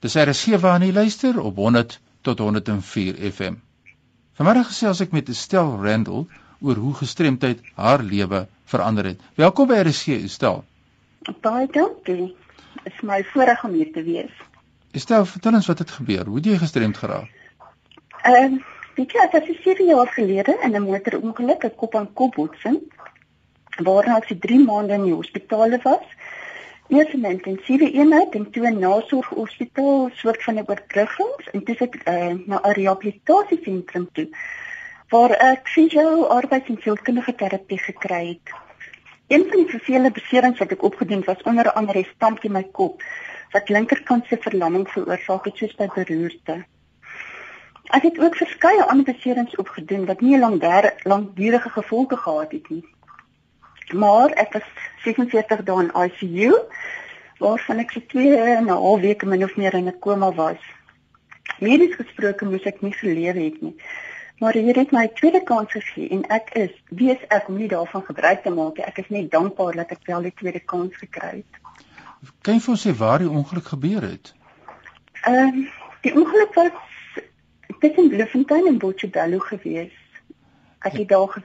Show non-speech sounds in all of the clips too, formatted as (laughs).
Dis RSG waarna jy luister op 100 tot 104 FM. Vanmiddag gesels ek met Estel Randall oor hoe gestremdheid haar lewe verander het. Welkom by RSG, Estel. Baie dankie. Dit is my voorreg om hier te wees. Estel, vertel ons wat het gebeur. Hoe het jy gestremd geraak? Ehm, uh, weet jy, dit is 7 jaar gelede in 'n motorongeluk, 'n kop-aan-kop botsing, waarna ek vir 3 maande in die hospitaal was eers in 'n intensiewe eenheid en toe 'n nasorghospitaal soort van 'n oortruggings en toe ek uh, na 'n rehabilitasiesentrum toe waar ek fisio arbeids- en sielkundige terapie gekry het. Een van die vervelende beserings wat ek opgedoen was onder andere 'n stampie in my kop wat linkerkant se verlamming veroorsaak het soos by beroerte. Ek het ook verskeie ander beserings opgedoen wat nie lank langdurige gevolge gehad het nie. Maar ek was 46 dae in ICU waarvan ek vir 2 en 'n half weke min of meer in 'n koma was. Medies gesproke moes ek nie gelewe het nie. Maar hier het my tweede kans gegee en ek is wees ek om nie daarvan gebruik te maak nie. Ek is net dankbaar dat ek wel die tweede kans gekry het. Kan jy vir ons sê waar die ongeluk gebeur het? Ehm um, die ongeluk was tussen Bloemfontein en Botshabelo gewees. Ek het daar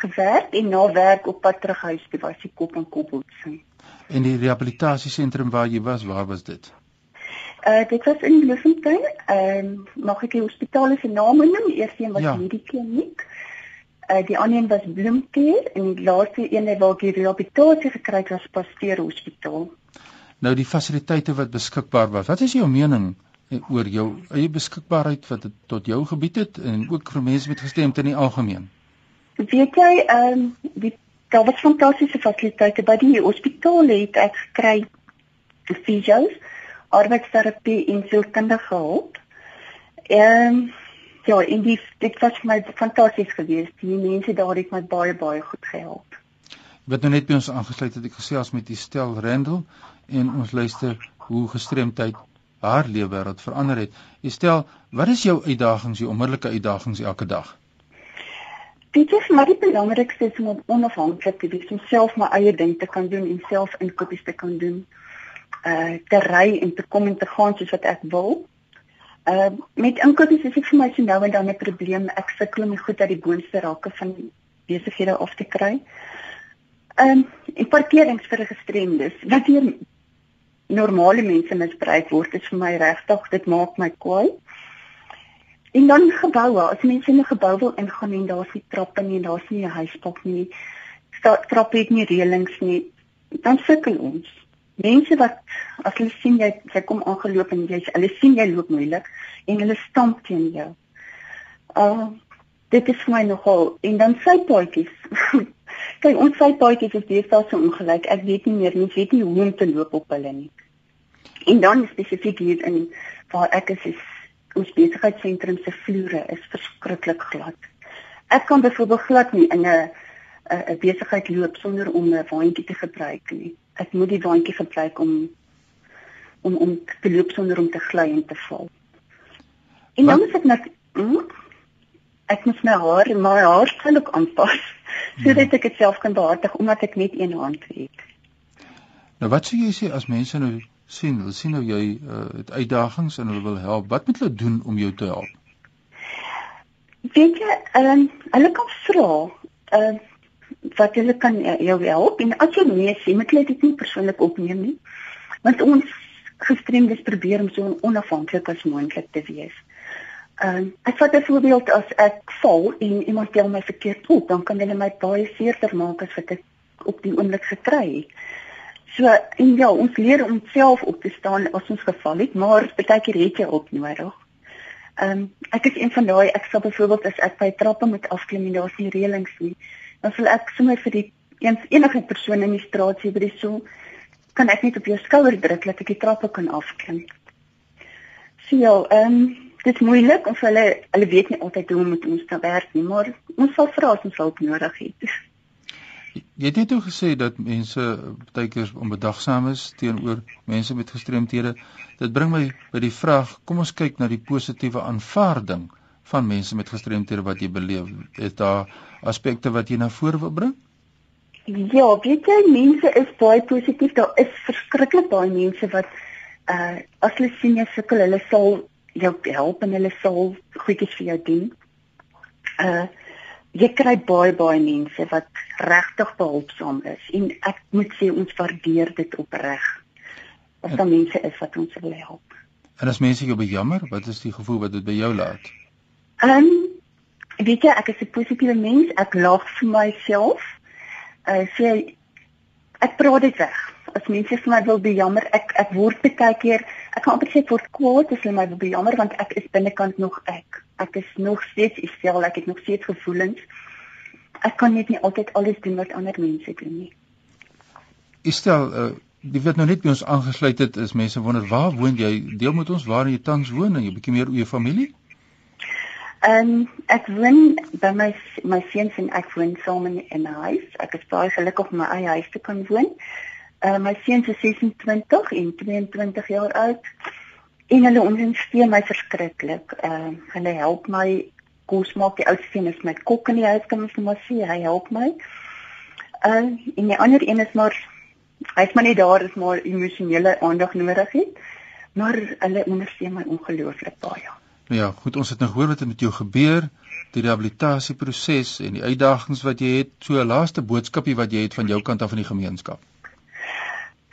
gewerk en na werk op pad terug huis toe was die kop en kop botsing. En die rehabilitasiesentrum waar jy was, waar was dit? Uh dit was in Bloemfontein. Ehm uh, mag ek die hospitaal se naam noem? Eerste een was ja. Medikliniek. Uh die ander een was Bloemteer en die laaste een waar ek die rehabilitasie gekry het was Pasteur Hospitaal. Nou die fasiliteite wat beskikbaar was. Wat is jou mening oor jou eie beskikbaarheid wat dit tot jou gebied het en ook vir mense met gestremdheid in die algemeen? Weet jy, ehm um, die daar was fantastiese fasiliteite by die hospitaal het ek gekry fisios, arbeidsterapie en sielkundige hulp. Ehm um, ja, en die dit was my fantasties geweest. Die mense daar het my baie baie goed gehelp. Wat nou net by ons aangesluit het ek gesels met stel Randall en ons luister hoe gestremdheid haar lewe wêreld verander het. Stel, wat is jou uitdagings, jou onmiddellike uitdagings elke dag? Dit is maar die belangrikste is om onafhanklik te wees, om self my eie ding te kan doen en self inkopies te kan doen. Uh te ry en te kom en te gaan soos wat ek wil. Uh met inkopies is dit vir my so nou en dan 'n probleem. Ek sukkel om goed uit die boonste rake van besighede af te kry. Um en parkerings vir gestremdes. Wat hier normale mense misbruik word, is vir my regtig dit maak my kwaai. En dan geboue, as mense in 'n gebou wil ingaan en daar's nie trappe nie en daar's nie 'n huispak nie, trappe het nie reëlings nie, dan sukkel ons. Mense wat as hulle sien jy jy kom aangeloop en jy hulle sien jy loop moeilik en hulle stamp teen jou. Uh dit is vir my nogal en dan sy paadjies. (laughs) Kyk, ons sy paadjies is deesdae so ongelyk. Ek weet nie meer nie, weet nie hoe om te loop op hulle nie. En dan spesifiek hier in waar ek is, is ons besigheidsentrum se vloere is verskriklik glad. Ek kan byvoorbeeld glad nie in 'n 'n besigheid loop sonder om 'n waantjie te gebruik nie. Ek moet die waantjie gebruik om om om te loop sonder om te gly en te val. En dan moet ek net hm, ek moet my haar my haarstyl ook aanpas sodat ek dit self kan behartig omdat ek net een hand het. Nou wat sou jy sê as mense nou sien, hulle sien nou jy uh, het uitdagings en hulle wil help. Wat moet hulle doen om jou te help? Weet jy, um, hulle kan vra, uh, wat hulle kan jou help en as jy nee sê, moet jy dit nie persoonlik opneem nie. Want ons gestremdes probeer om so onafhanklik as moontlik te wees. Ehm um, ek vat 'n voorbeeld as ek val en iemand tel my verkeerd op, dan kan hulle my baie seerder maak as wat ek op die oomblik gekry het. So en ja, ons leer om self op te staan as ons geval het, maar baie keer het jy ook nodig. Ehm um, ek is een van daai ek sal byvoorbeeld as ek by trappe moet afklim en daar's nie reëlings nie, dan sal ek sommer vir die eens enige persoon in die straat sê by die so kan ek net op jou skouer druk dat ek die trappe kan afklim. So ja, ehm um, dit is moeilik of hulle hulle weet nie altyd hoe om met ons te werk nie, maar ons sal vra as ons hulp nodig het. Jy het net ook gesê dat mense baie keer onbedagsaam is teenoor mense met gestremthede. Dit bring my by die vraag, kom ons kyk na die positiewe aanvaarding van mense met gestremthede wat jy beleef. Is daar aspekte wat jy na vore wil bring? Ja, weet jy, mense is baie positief. Daar is verskriklik baie mense wat Uh as hulle sien jy sukkel, hulle sal jou help en hulle sal goedjies vir jou doen. Uh jy kry baie baie mense wat regtig behulpsaam is en ek moet sê ons waardeer dit opreg. As daar mense is wat ons wil help. En as mense jou bejammer, wat is die gevoel wat dit by jou laat? Ehm um, weet jy, ek is 'n positiewe mens. Ek lag vir myself. Uh sê ek praat dit weg. As mense vir my wil bejammer, ek ek word baie keer, ek kan amper sê ek word kwaad as hulle my wil bejammer want ek is binnekant nog ek. Ek is nog steeds dieselfde, ek het nog steeds gevoelens. Ek kan net nie altyd alles doen wat ander mense doen nie. Stel, uh die wat nou net by ons aangesluit het, is mense wonder waar woon jy? Deel met ons waar jy tans woon en jy bietjie meer oor jou familie? Ehm um, ek woon by my my seuns en ek woon saam in 'n huis. Ek is baie gelukkig om my eie huis te kan woon. Ehm uh, my seuns is 26 en 22 jaar oud. En hulle ondersteun my verskriklik. Ehm uh, hulle help my kos maak. Die oudste een is my kok in die huis kan ons maar sê. Hy help my. Ehm uh, en die ander een is maar hy's maar net daar is maar emosionele aandag nodig het. Maar hulle ondersteun my ongelooflik baie. Ja, goed, ons het nou gehoor wat het met jou gebeur, die rehabilitasieproses en die uitdagings wat jy het. So 'n laaste boodskapie wat jy het van jou kant af in die gemeenskap.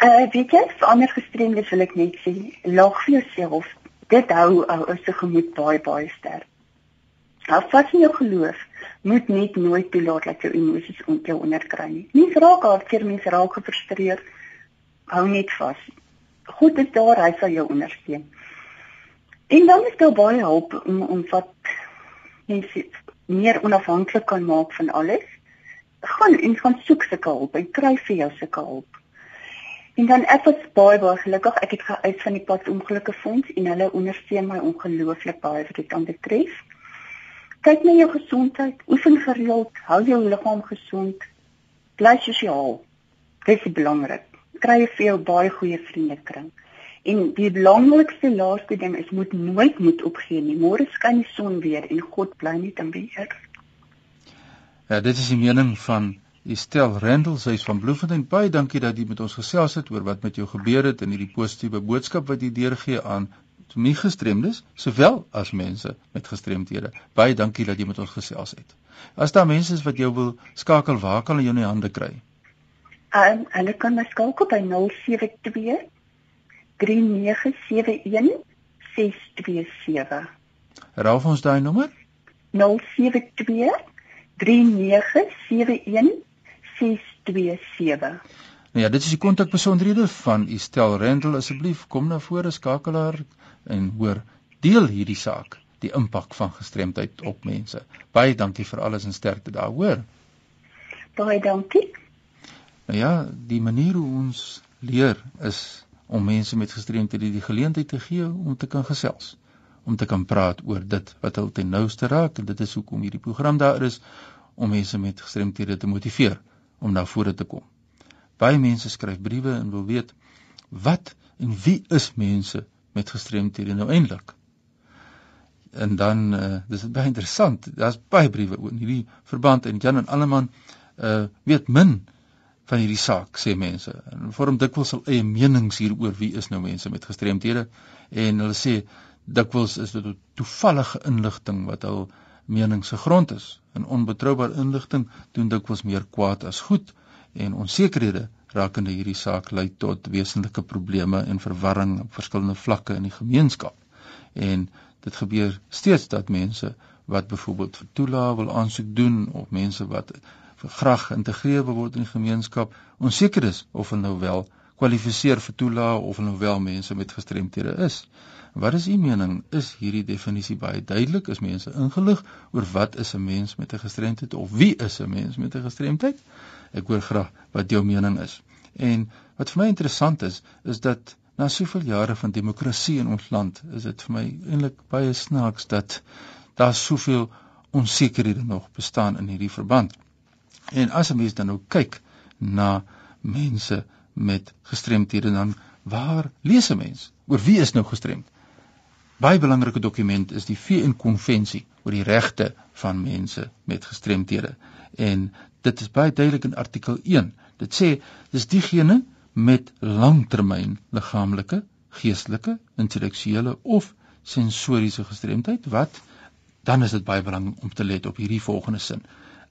Uh weet jy, vir ander gestremdes wil ek net sê, lag vir jouself. Dit hou ou se gemoed baie baie sterk. Hou vas in jou geloof. Moet net nooit toelaat dat jou emosies jou onderkry nie. Nie raak hartseer, mense raak gefrustreerd. Hou net vas. God is daar, hy sal jou ondersteun. En dan is daar baie hulp om om wat mense meer onafhanklik kan maak van alles. Gaan en gaan soek sulke hulp en kry vir jou sulke hulp. En dan ek was baie baie gelukkig. Ek het uit van die pad ongelukkige fonds en hulle ondersteun my ongelooflik baie wat dit aan betref. Kyk na jou gesondheid, oefen gereeld, hou jou liggaam gesond, bly sosiaal. Dit is belangrik. Kry vir jou baie goeie vriende kring. En die belangrikste laaste ding is moet nooit moet opgee nie. Môre skyn die son weer en God bly net in beheer. Ja, dit is die mening van Estel Randall, sy is van Bloemfontein. Baie dankie dat jy met ons gesels het oor wat met jou gebeur het en hierdie positiewe boodskap wat jy deurgee aan nie gestremdes sowel as mense met gestremthede. Baie dankie dat jy met ons gesels het. As daar mense is wat jou wil skakel, waar kan hulle jou in die hande kry? Ehm um, hulle kan my skakel by 072 3971627. Raaf ons daai nommer? 072 3971627. Nou ja, dit is die kontakbesonderhede van Estel Rendel. Asseblief kom na vore skakel haar en hoor deel hierdie saak, die impak van gestremdheid op mense. Baie dankie vir alles en sterkte daar, hoor. Baie dankie. Nou ja, die manier hoe ons leer is om mense met gestremthede die geleentheid te gee om te kan gesels, om te kan praat oor dit wat hulle ten nouste raak en dit is hoekom hierdie program daar is om mense met gestremthede te motiveer om na vore te kom. Baie mense skryf briewe en wil weet wat en wie is mense met gestremthede nou eintlik? En dan uh, dis baie interessant. Daar's baie briewe oor hierdie verband en Jan en Alleman uh weet min van hierdie saak sê mense en vorm dikwels hul eie menings hieroor wie is nou mense met gestremthede en hulle sê dikwels is dit toevallige inligting wat hul mening se grond is. En onbetroubare inligting doen dikwels meer kwaad as goed en onsekerhede rakende hierdie saak lei tot wesenlike probleme en verwarring op verskillende vlakke in die gemeenskap. En dit gebeur steeds dat mense wat byvoorbeeld vir toelaag wil aansoek doen of mense wat graag geïntegreer word in die gemeenskap, onseker is of hulle nou wel kwalifiseer vir toelaag of nou wel mense met gestremthede is. Wat is u mening? Is hierdie definisie baie duidelik? Is mense ingelig oor wat is 'n mens met 'n gestremdheid of wie is 'n mens met 'n gestremdheid? Ek hoor graag wat jou mening is. En wat vir my interessant is, is dat na soveel jare van demokrasie in ons land, is dit vir my eintlik baie snaaks dat daar soveel onsekerhede nog bestaan in hierdie verband. En as 'n mens dan nou kyk na mense met gestremthede dan waar lees 'n mens oor wie is nou gestremd? Baie belangrike dokument is die VN konvensie oor die regte van mense met gestremthede. En dit is baie duidelik in artikel 1. Dit sê dis diegene met langtermyn liggaamlike geestelike, intellektuele of sensoriese gestremdheid wat dan is dit baie belangrik om te let op hierdie volgende sin.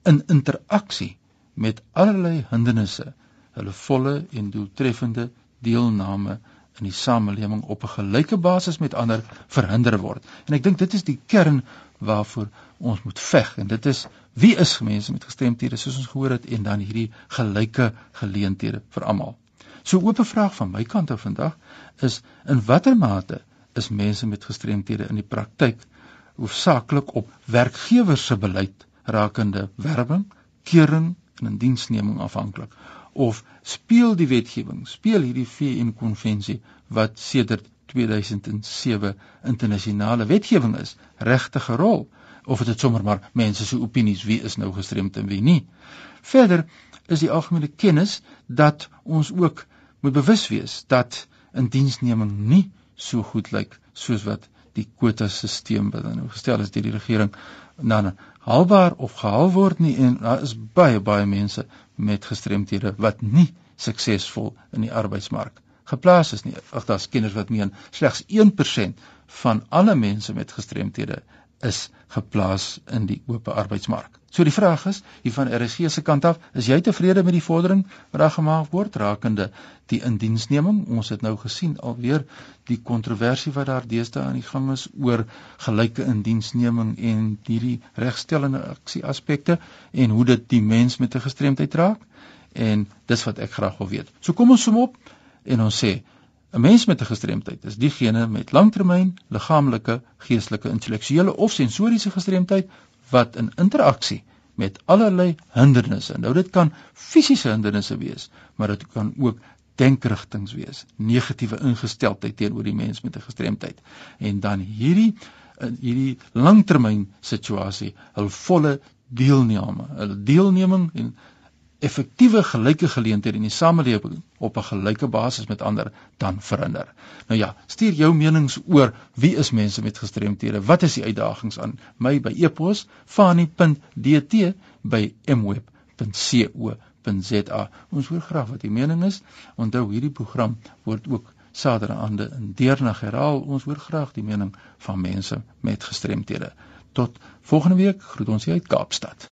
In interaksie met allerlei hindernisse, hulle volle en doeltreffende deelname in die samelewing op 'n gelyke basis met ander verhinder word. En ek dink dit is die kern waarvoor ons moet veg en dit is wie is mense met gestremthede soos ons gehoor het en dan hierdie gelyke geleenthede vir almal. So oop vraag van my kant af vandag is in watter mate is mense met gestremthede in die praktyk hoofsaaklik op werkgewers se beleid rakende werwing, kering en indiensneming afhanklik of speel die wetgewing, speel hierdie VN konvensie wat sedert 2007 internasionale wetgewing is, regtige rol of dit sommer maar mense se opinies wie is nou gestremd en wie nie. Verder is die algemene kennis dat ons ook moet bewus wees dat indiensneming nie so goed lyk soos wat die kwota stelsel wat nou gestel is deur die regering dan haalbaar of gehaal word nie en daar is baie baie mense met gestremthede wat nie suksesvol in die arbeidsmark geplaas is nie. Ag daar's kenners wat meen slegs 1% van alle mense met gestremthede is geplaas in die oop arbeidsmark. So die vraag is, hier van RSG se kant af, is jy tevrede met die vordering wat daar gemaak word rakende die indiensneming? Ons het nou gesien alweer die kontroversie wat daar deesdae aan die gang is oor gelyke indiensneming en hierdie regstellende aksie aspekte en hoe dit die mens met 'n gestremdheid raak. En dis wat ek graag wil weet. So kom ons som op en ons sê 'n Mens met 'n gestremdheid is diegene met langtermyn liggaamlike, geestelike, intellektuele of sensoriese gestremdheid wat in interaksie met allerlei hindernisse. Nou dit kan fisiese hindernisse wees, maar dit kan ook denkrigtings wees, negatiewe ingesteldheid teenoor die mens met 'n gestremdheid. En dan hierdie hierdie langtermyn situasie, hul volle deelname, hulle deelneming en effektiewe gelyke geleenthede in die samelewing op 'n gelyke basis met ander dan verhinder. Nou ja, stuur jou menings oor wie is mense met gestremthede? Wat is die uitdagings aan my by e-pos fani.dt@mweb.co.za. Ons hoor graag wat u mening is. Onthou hierdie program word ook saterdagaande in deernag herhaal. Ons hoor graag die mening van mense met gestremthede. Tot volgende week groet ons uit Kaapstad.